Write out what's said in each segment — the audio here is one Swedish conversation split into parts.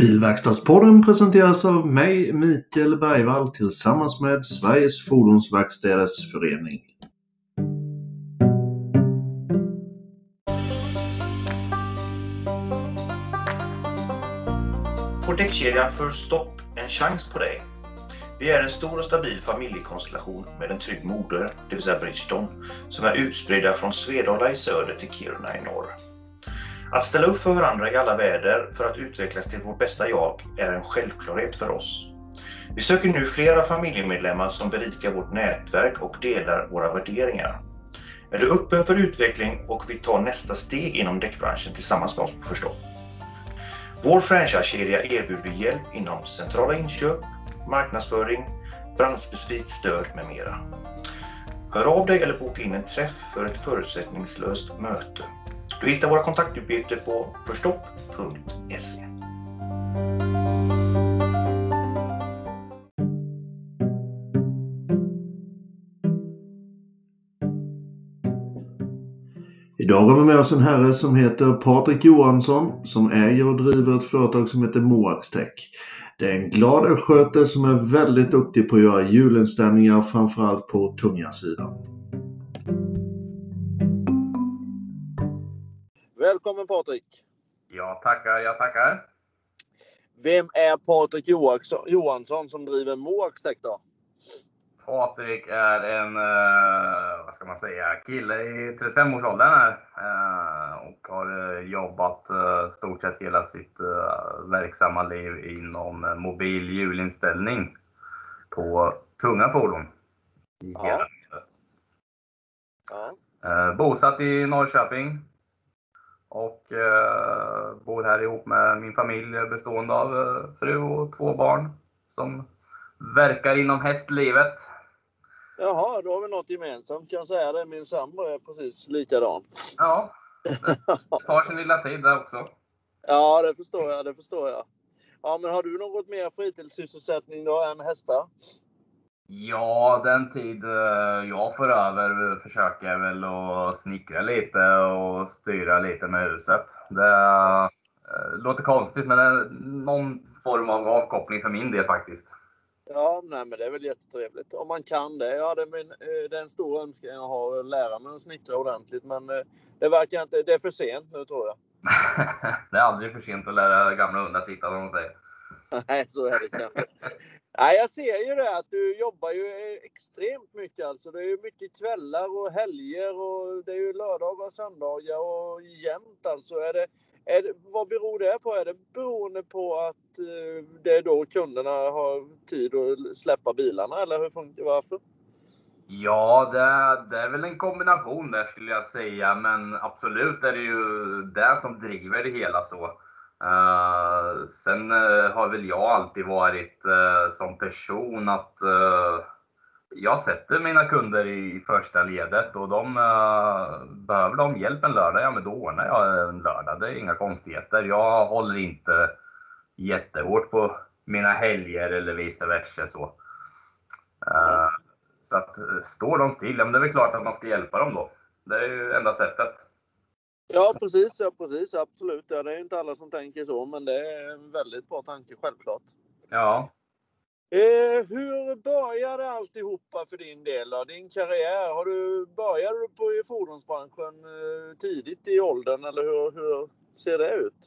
Bilverkstadspodden presenteras av mig, Mikael Bergvall, tillsammans med Sveriges Fordonsverkstäders Förening. Får däckkedjan för stopp en chans på dig? Vi är en stor och stabil familjekonstellation med en trygg moder, det vill säga Bridgestone, som är utspridda från Svedala i söder till Kiruna i norr. Att ställa upp för varandra i alla väder för att utvecklas till vårt bästa jag är en självklarhet för oss. Vi söker nu flera familjemedlemmar som berikar vårt nätverk och delar våra värderingar. Är du öppen för utveckling och vill ta nästa steg inom däckbranschen tillsammans med oss på Förstå? Vår franchisekedja erbjuder hjälp inom centrala inköp, marknadsföring, branschspecifikt stöd med mera. Hör av dig eller boka in en träff för ett förutsättningslöst möte. Du hittar våra kontaktuppgifter på förstopp.se. Idag har vi med oss en herre som heter Patrik Johansson som äger och driver ett företag som heter Moax Tech. Det är en glad östgöte som är väldigt duktig på att göra hjulinställningar framförallt på tunga sidan. Välkommen Patrik! Jag tackar, jag tackar. Vem är Patrik Johansson som driver Moax Tech då? Patrik är en, eh, vad ska man säga, kille i 35-årsåldern här. Eh, och har eh, jobbat stort sett hela sitt verksamma liv inom mobil hjulinställning på tunga fordon. Ja. Ja. Bosatt i Norrköping. Och bor här ihop med min familj bestående av fru och två barn som verkar inom hästlivet. Jaha, då har vi något gemensamt kan jag säga det. Min sambo är precis likadan. Ja, det tar sin lilla tid där också. Ja, det förstår jag. Det förstår jag. Ja, men har du något mer fritidssysselsättning då än hästar? Ja, den tid eh, jag får över försöker jag väl att snickra lite och styra lite med huset. Det eh, låter konstigt, men det är någon form av avkoppling för min del faktiskt. Ja, nej, men det är väl jättetrevligt om man kan det. Ja, det, är, eh, det är en stor önskan jag har att lära mig att snickra ordentligt, men det verkar inte. Det är för sent nu tror jag. det är aldrig för sent att lära gamla hundar sitta, som de säger. Nej, så är det kanske. Nej, jag ser ju det att du jobbar ju extremt mycket alltså. Det är ju mycket kvällar och helger och det är ju lördagar och söndagar och jämt alltså. Är det, är det, vad beror det på? Är det beroende på att eh, det är då kunderna har tid att släppa bilarna eller hur funkar Varför? Ja, det, det, är väl en kombination där skulle jag säga, men absolut är det ju det som driver det hela så. Uh, sen uh, har väl jag alltid varit uh, som person att jag sätter mina kunder i första ledet och de uh, behöver de hjälp en lördag, ja men då ordnar jag en lördag. Det är inga konstigheter. Jag håller inte jättehårt på mina helger eller vice versa så. Uh, så att står de still, ja men det är väl klart att man ska hjälpa dem då. Det är ju enda sättet. Ja precis, ja precis, absolut. Ja, det är inte alla som tänker så, men det är en väldigt bra tanke, självklart. Ja, Eh, hur började alltihopa för din del? Då? Din karriär? Har du, började du på i fordonsbranschen eh, tidigt i åldern eller hur, hur ser det ut?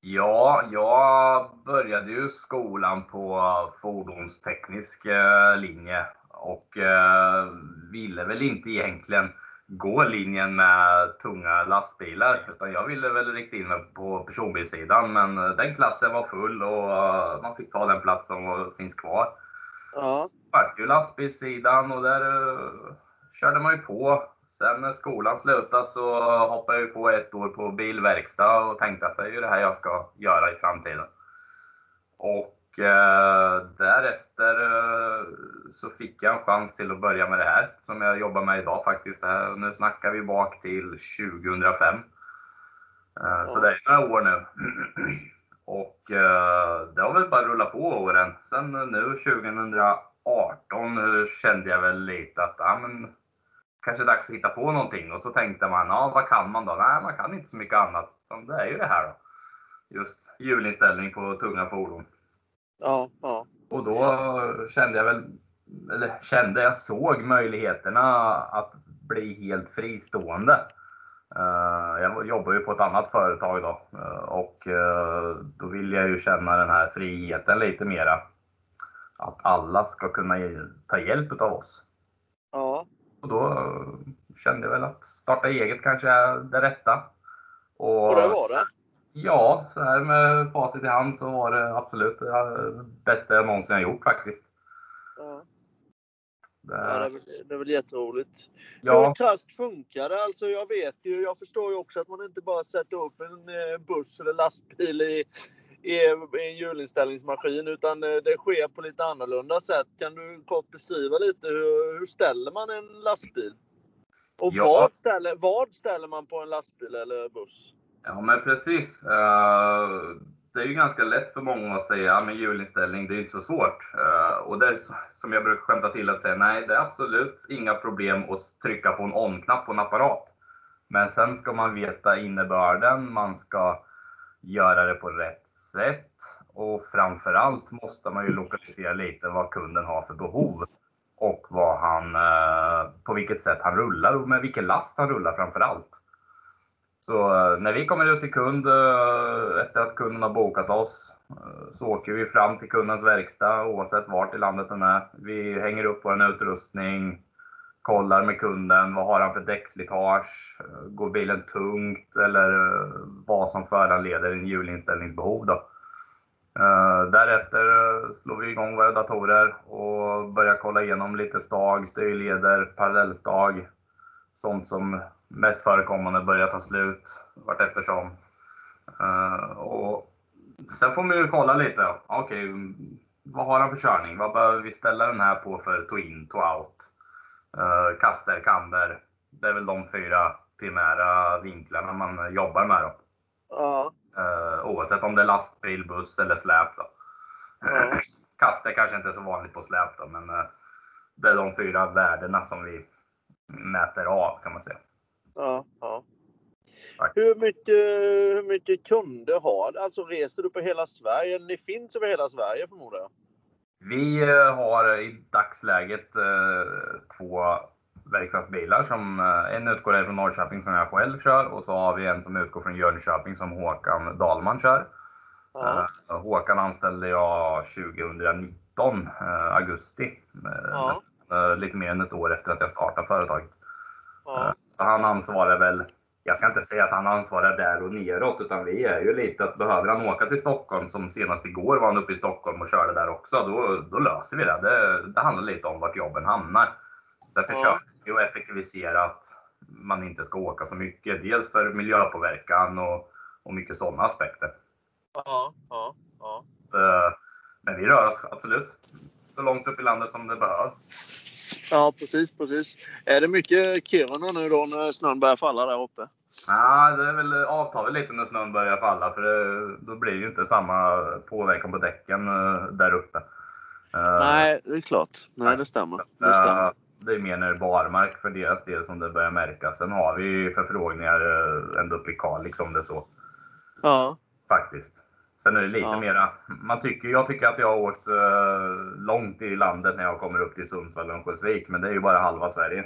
Ja, jag började ju skolan på fordonsteknisk eh, linje och eh, ville väl inte egentligen gå linjen med tunga lastbilar. Utan jag ville väl rikta in mig på personbilssidan. Men eh, den klassen var full och eh, man fick ta den plats som finns kvar. Ja. vart ju lastbilssidan och där uh, körde man ju på. Sen när skolan slutade så hoppade jag på ett år på bilverkstad och tänkte att det är ju det här jag ska göra i framtiden. Och eh, därefter eh, så fick jag en chans till att börja med det här som jag jobbar med idag faktiskt. Här, nu snackar vi bak till 2005. Eh, så det är några år nu. Och eh, det har väl bara rullat på åren. Sen nu 2018 kände jag väl lite att ja, men, kanske är dags att hitta på någonting. Och så tänkte man, ja vad kan man då? Nej, man kan inte så mycket annat. Det är ju det här då. just hjulinställning på tunga fordon. Ja, ja. Och då kände jag väl, eller kände jag såg möjligheterna att bli helt fristående. Eh, jag jobbar ju på ett annat företag då eh, och eh, då vill jag ju känna den här friheten lite mera. Att alla ska kunna ta hjälp av oss. Ja. Och då kände jag väl att starta eget kanske är det rätta. Och, och det var det? Ja, så här med facit i hand så var det absolut det bästa jag någonsin har gjort faktiskt. Ja. Ja, det, är väl, det är väl jätteroligt. Ja. Hur krasst funkar det? Alltså jag vet ju, jag förstår ju också att man inte bara sätter upp en eh, buss eller lastbil i, i, i en hjulinställningsmaskin utan eh, det sker på lite annorlunda sätt. Kan du kort beskriva lite hur, hur ställer man en lastbil? Och Ja. vad, ställer, vad ställer man på en lastbil eller buss? Ja, men precis. Eh, det är ju ganska lätt för många att säga ja, hjulinställning, det är inte så svårt. Uh, och det är som jag brukar skämta till att säga, nej, det är absolut inga problem att trycka på en on-knapp på en apparat. Men sen ska man veta innebörden, man ska göra det på rätt sätt och framförallt måste man ju lokalisera lite vad kunden har för behov och vad han, uh, på vilket sätt han rullar och med vilken last han rullar framförallt. Så eh, när vi kommer ut till kund eh, efter att kunden har bokat oss eh, så åker vi fram till kundens verkstad oavsett vart i landet den är. Vi hänger upp vår utrustning, kollar med kunden, vad har han för däckslitage? Går bilen tungt? Eller vad som föranleder en hjulinställningsbehov då. Därefter slår vi igång våra datorer och börjar kolla igenom lite stag, styrleder, parallellstag. Sånt som mest förekommande börjar ta slut vart eftersom. Eh, och sen får man ju kolla lite. Okej, vad har han för körning? Vad behöver vi ställa den här på för to in, to out? Uh, kaster, camber. Det är väl de fyra primära vinklarna man jobbar med. Då. Ja. Eh, oavsett om det är lastbil, buss eller släp. Då. Ja. Kaster kanske inte är så vanligt på släp då, men det är de fyra värdena som vi mäter av kan man säga. Ja. Hur mycket, hur mycket kunder har du? Alltså reser du på hela Sverige? Ni finns över hela Sverige förmodar jag? Vi eh, har i dagsläget eh, två verkstadsbilar. Som, eh, en utgår från Norrköping som jag själv kör och så har vi en som utgår från Jönköping som Håkan Dahlman kör. Ja. Håkan anställde jag 2019, eh, augusti. Ja. lite mer än ett år efter att jag startade företaget. Ja. Så han ansvarar väl, jag ska inte säga att han ansvarar där och neråt, utan vi är ju lite att behöver han åka till Stockholm, som senast igår var han uppe i Stockholm och körde där också, då, då löser vi det. det. Det handlar lite om vart jobben hamnar. Där Ja. försöker vi att effektivisera att man inte ska åka så mycket. Dels för miljöpåverkan och, och mycket sådana aspekter. Ja. Ja. Ja. Eh, Men vi rör oss absolut så långt upp i landet som det behövs. Ja, precis, precis. Är det mycket Kiruna nu då när snön börjar falla där uppe? Ja, det är väl avtar väl lite när snön börjar falla för det, då blir det ju inte samma påverkan på däcken eh, där uppe. Eh, Nej, det är klart. Nej, det stämmer. eh, Det stämmer. Det är mer när det är barmark för deras del som det börjar märkas. Sen har vi förfrågningar ända upp i Kalix om det är så. Ja. Faktiskt. Sen är det lite Ja. mera, man tycker, jag tycker att jag har åkt eh, långt i landet när jag kommer upp till Sundsvall och Örnsköldsvik, men det är ju bara halva Sverige.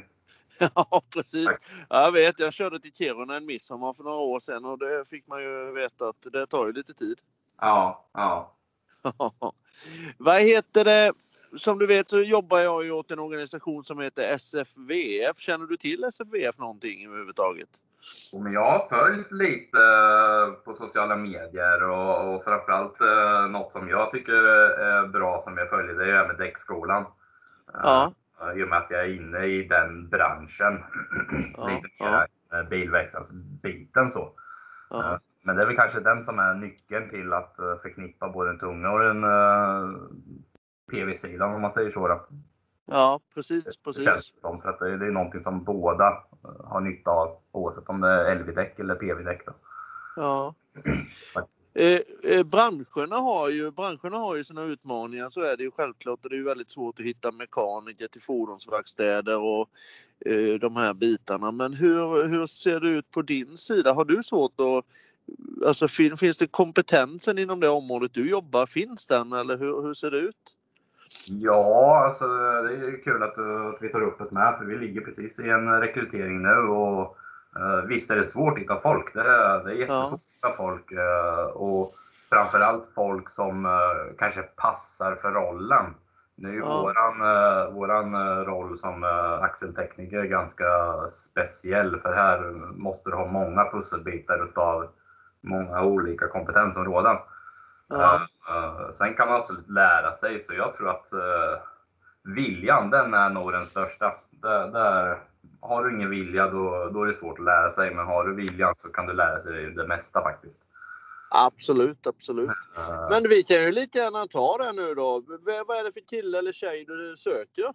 Ja, precis. Ja, jag vet, jag körde till Kiruna en midsommar för några år sedan och det fick man ju veta att det tar ju lite tid. Ja, ja. Vad heter det? Som du vet så jobbar jag ju åt en organisation som heter SFVF. Känner du till SFVF någonting överhuvudtaget? Jag har följt lite eh, på sociala medier och, och framförallt eh, något som jag tycker är bra som jag följer, det är med däckskolan. Ja. Eh, I och med att jag är inne i den branschen. Ja, lite mer ja. bilverkstadsbiten så. Ja. Men det är väl kanske den som är nyckeln till att förknippa både den tunga och den PV-sidan om man säger så. Då. Ja, precis, Det precis. känns det som, för att det, är någonting som båda har nytta av oavsett om det är LV-däck eller PV-däck. Ja. Eh, eh, branscherna har ju, branscherna har ju sina utmaningar, så är det ju självklart. Och det är ju väldigt svårt att hitta mekaniker till fordonsverkstäder och eh, de här bitarna. Men hur, hur ser det ut på din sida? Har du svårt att alltså fin, finns det kompetensen inom det området du jobbar? Finns den eller hur, hur ser det ut? Ja, alltså det är kul att, du, att vi tar upp det med, för vi ligger precis i en rekrytering nu och uh, visst är det svårt att hitta folk. Det är, det är jättesvårt att hitta folk uh, och framförallt folk som uh, kanske passar för rollen. Nu är ju ja. våran, uh, våran uh, roll som uh, axeltekniker ganska speciell för här måste du ha många pusselbitar utav många olika kompetensområden. Ja. Sen kan man absolut lära sig, så jag tror att viljan, den är nog den största. Där, där, har du ingen vilja, då, då är det svårt att lära sig, men har du viljan så kan du lära sig det mesta faktiskt. Absolut, absolut. Men vi kan ju lika gärna ta det nu då. Vad är det för kille eller tjej du söker?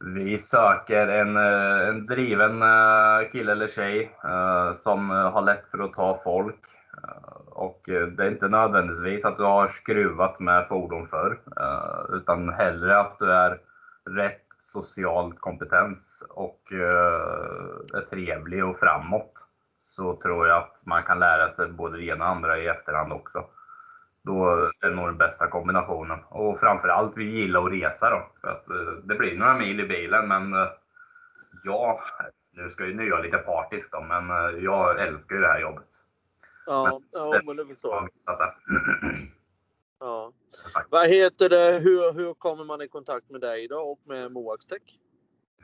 Vi söker en, eh, en driven eh, kille eller tjej eh, som har lätt för att ta folk. Eh, och eh, det är inte nödvändigtvis att du har skruvat med fordon förr, eh, utan hellre att du är rätt social kompetens och är trevlig och framåt så tror jag att man kan lära sig både det ena och andra i efterhand också. Då är det nog den bästa kombinationen. Och framförallt, vi gillar att resa då. För att det blir några mil i bilen, men ja, nu ska ju nu jag lite partisk då, men jag älskar ju det här jobbet. Ja, men, ja, men det är väl så. Ja. Vad heter det, hur, hur kommer man i kontakt med dig då och med Moax Tech?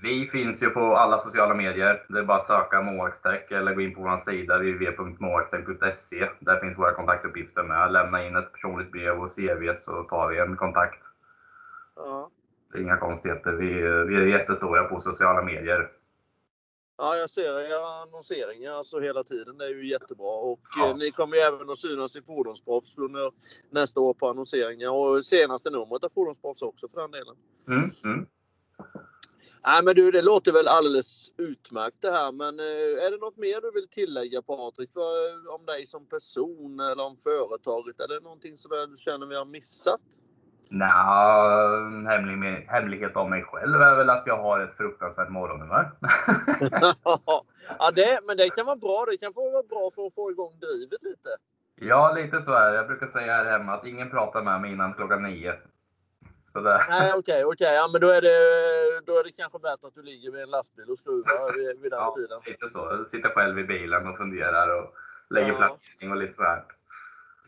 Vi finns ju på alla sociala medier. Det är bara att söka Moaxtech eller gå in på vår sida www.moaxtech.se. Där finns våra kontaktuppgifter med. Lämna in ett personligt brev och CV så tar vi en kontakt. Ja. Det är inga konstigheter. Vi, vi är jättestora på sociala medier. Ja, jag ser era annonseringar alltså hela tiden. Det är ju jättebra. Och ja. eh, ni kommer ju även att synas i Fordonsproffs under nästa år på annonseringar. Och senaste numret av Fordonsproffs också för den delen. Mm, mm. Nej men du, det låter väl alldeles utmärkt det här. Men eh, är det något mer du vill tillägga Patrik? Om dig som person eller om företaget? Är det någonting som du känner vi har missat? Nej, hemlig, hemlighet om mig själv är väl att jag har ett fruktansvärt morgonhumör. ja, det, men det kan vara bra. Det kan vara bra för att få igång drivet lite. Ja, lite så är det. Jag brukar säga här hemma att ingen pratar med mig innan klockan nio. Sådär. Nej, okej, okay. Okay. Ja, men då är, det, då är det kanske bättre att du ligger med en lastbil och skruvar vid, vid den ja, tiden. lite så. Jag sitter själv i bilen och funderar och lägger ja. plastning och lite så här.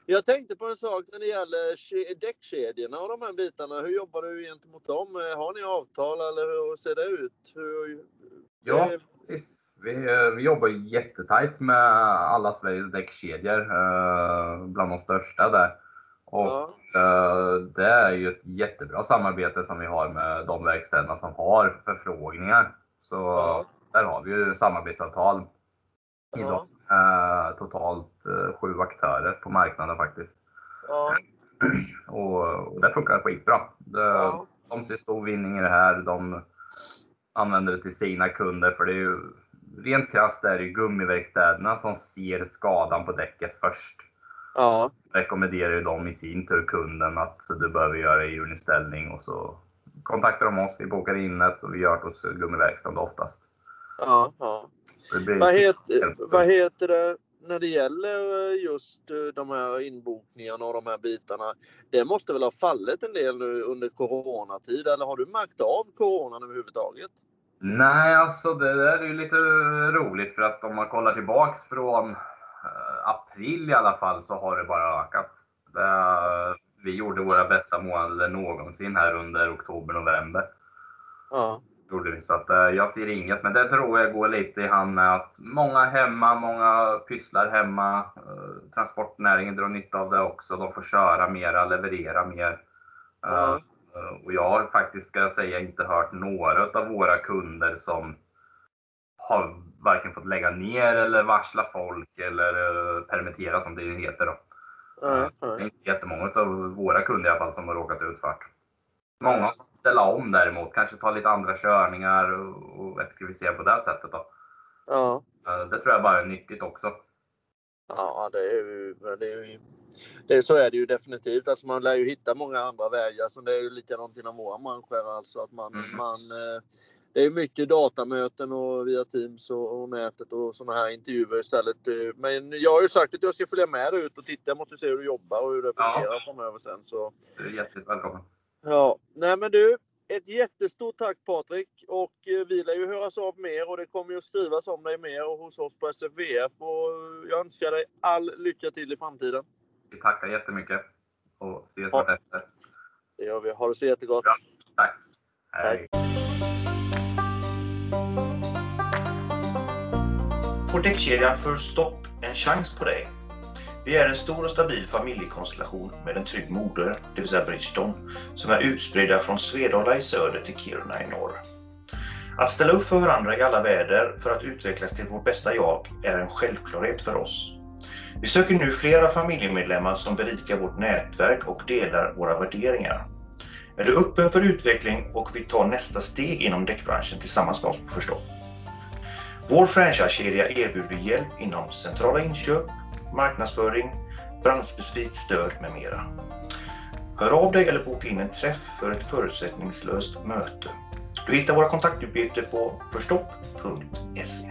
Jag tänkte på en sak när det gäller däckkedjorna och de här bitarna. Hur jobbar du gentemot dem? Har ni avtal eller hur ser det ut? Hur, ja, precis. Vi, vi jobbar jättetajt med alla Sveriges däckkedjor, eh, bland de största där. Och ja. det är ju ett jättebra samarbete som vi har med de verkstäderna som har förfrågningar. Så ja. där har vi ju samarbetsavtal. Ja. Eh, totalt eh, sju aktörer på marknaden faktiskt. Ja. Och, och det funkar skitbra. Det, ja. De ser stor vinning i det här. De använder det till sina kunder för det är ju rent krasst är det gummiverkstäderna som ser skadan på däcket först. Ja. Rekommenderar ju de i sin tur kunden att du behöver göra hjulinställning och så kontaktar de oss. Vi bokar in det och vi gör det hos gummiverkstaden oftast. Ja, ja. Vad, heter, vad heter det när det gäller just eh, de här inbokningarna och de här bitarna? Det måste väl ha fallit en del nu under coronatid eller har du märkt av coronan överhuvudtaget? Nej, alltså det där är ju lite roligt för att om man kollar tillbaks från Eh, april i alla fall så har det bara ökat. Vi gjorde våra bästa månader någonsin här under oktober, november. Ja. Så att, eh, jag ser inget, men det tror jag går lite i hand med att många hemma, många pysslar hemma. Eh, transportnäringen drar nytta av det också. De får köra mera, leverera mer. Ja. Och jag har faktiskt, ska jag säga, inte hört några av våra kunder som har varken fått lägga ner eller varsla folk eller permittera som det heter. Då. Mm, mm. Det är inte jättemånga av våra kunder i alla fall som har råkat ut för det. Många har ställa om däremot, kanske ta lite andra körningar och, effektivisera på det sättet. Då. Ja. Det tror jag bara är nyttigt också. Ja, det är ju, det är ju det, så är det ju definitivt. Alltså man lär ju hitta många andra vägar. Så det är ju likadant inom våra branscher. Alltså att man, mm. man eh, det är mycket datamöten och via Teams och, och nätet och sådana här intervjuer istället. Men jag har ju sagt att jag ska följa med dig ut och titta. Jag måste se hur du jobbar och hur det fungerar ja. framöver sen. Så. Du är hjärtligt välkommen. Ja, nej men du. Ett jättestort tack Patrik och eh, vi lär ju höras av mer och det kommer ju att skrivas om dig mer och hos oss på SFVF och jag önskar dig all lycka till i framtiden. Vi tackar jättemycket och ses ja. vartefter. Det gör vi. Ha det så jättegott. Ja, tack. Hej. Tack. Får däckkedjan First Stop en chans på dig? Vi är en stor och stabil familjekonstellation med en trygg moder, det vill säga Bridgestone, som är utspridda från Svedala i söder till Kiruna i norr. Att ställa upp för varandra i alla väder för att utvecklas till vårt bästa jag är en självklarhet för oss. Vi söker nu flera familjemedlemmar som berikar vårt nätverk och delar våra värderingar. Är du öppen för utveckling och vill ta nästa steg inom däckbranschen tillsammans med oss på Förstå? Vår franchisekedja erbjuder hjälp inom centrala inköp, marknadsföring, branschspecifikt stöd med mera. Hör av dig eller boka in en träff för ett förutsättningslöst möte. Du hittar våra kontaktuppgifter på förstopp.se.